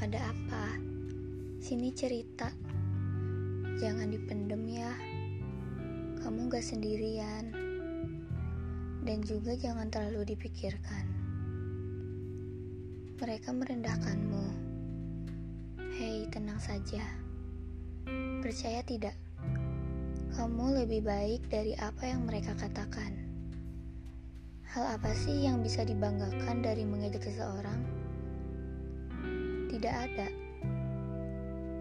Ada apa? Sini cerita. Jangan dipendem ya. Kamu gak sendirian. Dan juga jangan terlalu dipikirkan. Mereka merendahkanmu. Hei, tenang saja. Percaya tidak? Kamu lebih baik dari apa yang mereka katakan. Hal apa sih yang bisa dibanggakan dari mengejek seseorang? Tidak ada.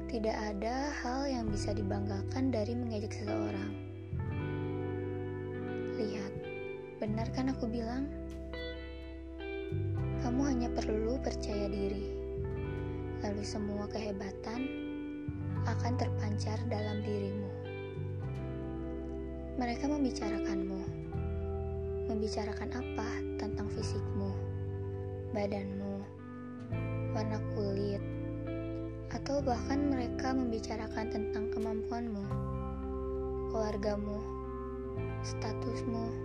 Tidak ada hal yang bisa dibanggakan dari mengejek seseorang. Lihat, benar kan aku bilang? Kamu hanya perlu percaya diri. Lalu semua kehebatan akan terpancar dalam dirimu. Mereka membicarakanmu. Membicarakan apa tentang fisikmu, badanmu, warna kulit, atau bahkan mereka membicarakan tentang kemampuanmu, keluargamu, statusmu,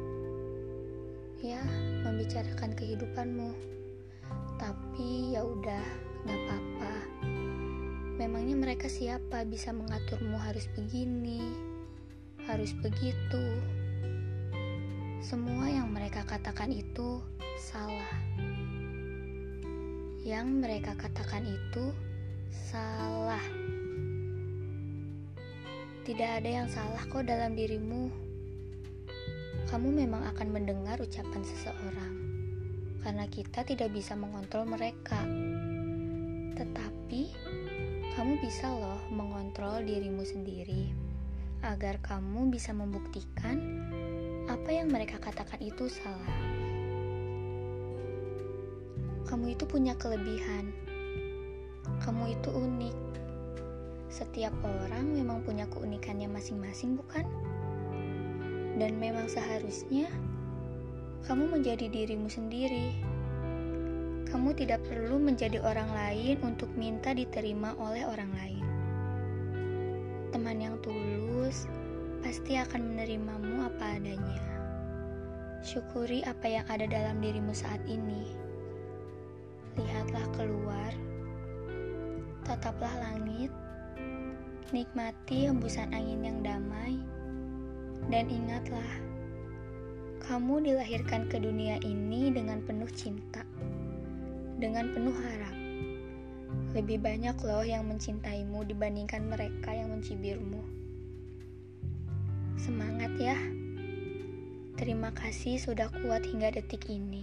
ya, membicarakan kehidupanmu. Tapi ya udah, gak apa-apa. Memangnya mereka siapa bisa mengaturmu harus begini, harus begitu. Semua yang mereka katakan itu salah yang mereka katakan itu salah. Tidak ada yang salah kok dalam dirimu. Kamu memang akan mendengar ucapan seseorang, karena kita tidak bisa mengontrol mereka. Tetapi, kamu bisa loh mengontrol dirimu sendiri, agar kamu bisa membuktikan apa yang mereka katakan itu salah kamu itu punya kelebihan. Kamu itu unik. Setiap orang memang punya keunikannya masing-masing, bukan? Dan memang seharusnya kamu menjadi dirimu sendiri. Kamu tidak perlu menjadi orang lain untuk minta diterima oleh orang lain. Teman yang tulus pasti akan menerimamu apa adanya. Syukuri apa yang ada dalam dirimu saat ini lihatlah keluar, tataplah langit, nikmati hembusan angin yang damai, dan ingatlah, kamu dilahirkan ke dunia ini dengan penuh cinta, dengan penuh harap. Lebih banyak loh yang mencintaimu dibandingkan mereka yang mencibirmu. Semangat ya! Terima kasih sudah kuat hingga detik ini.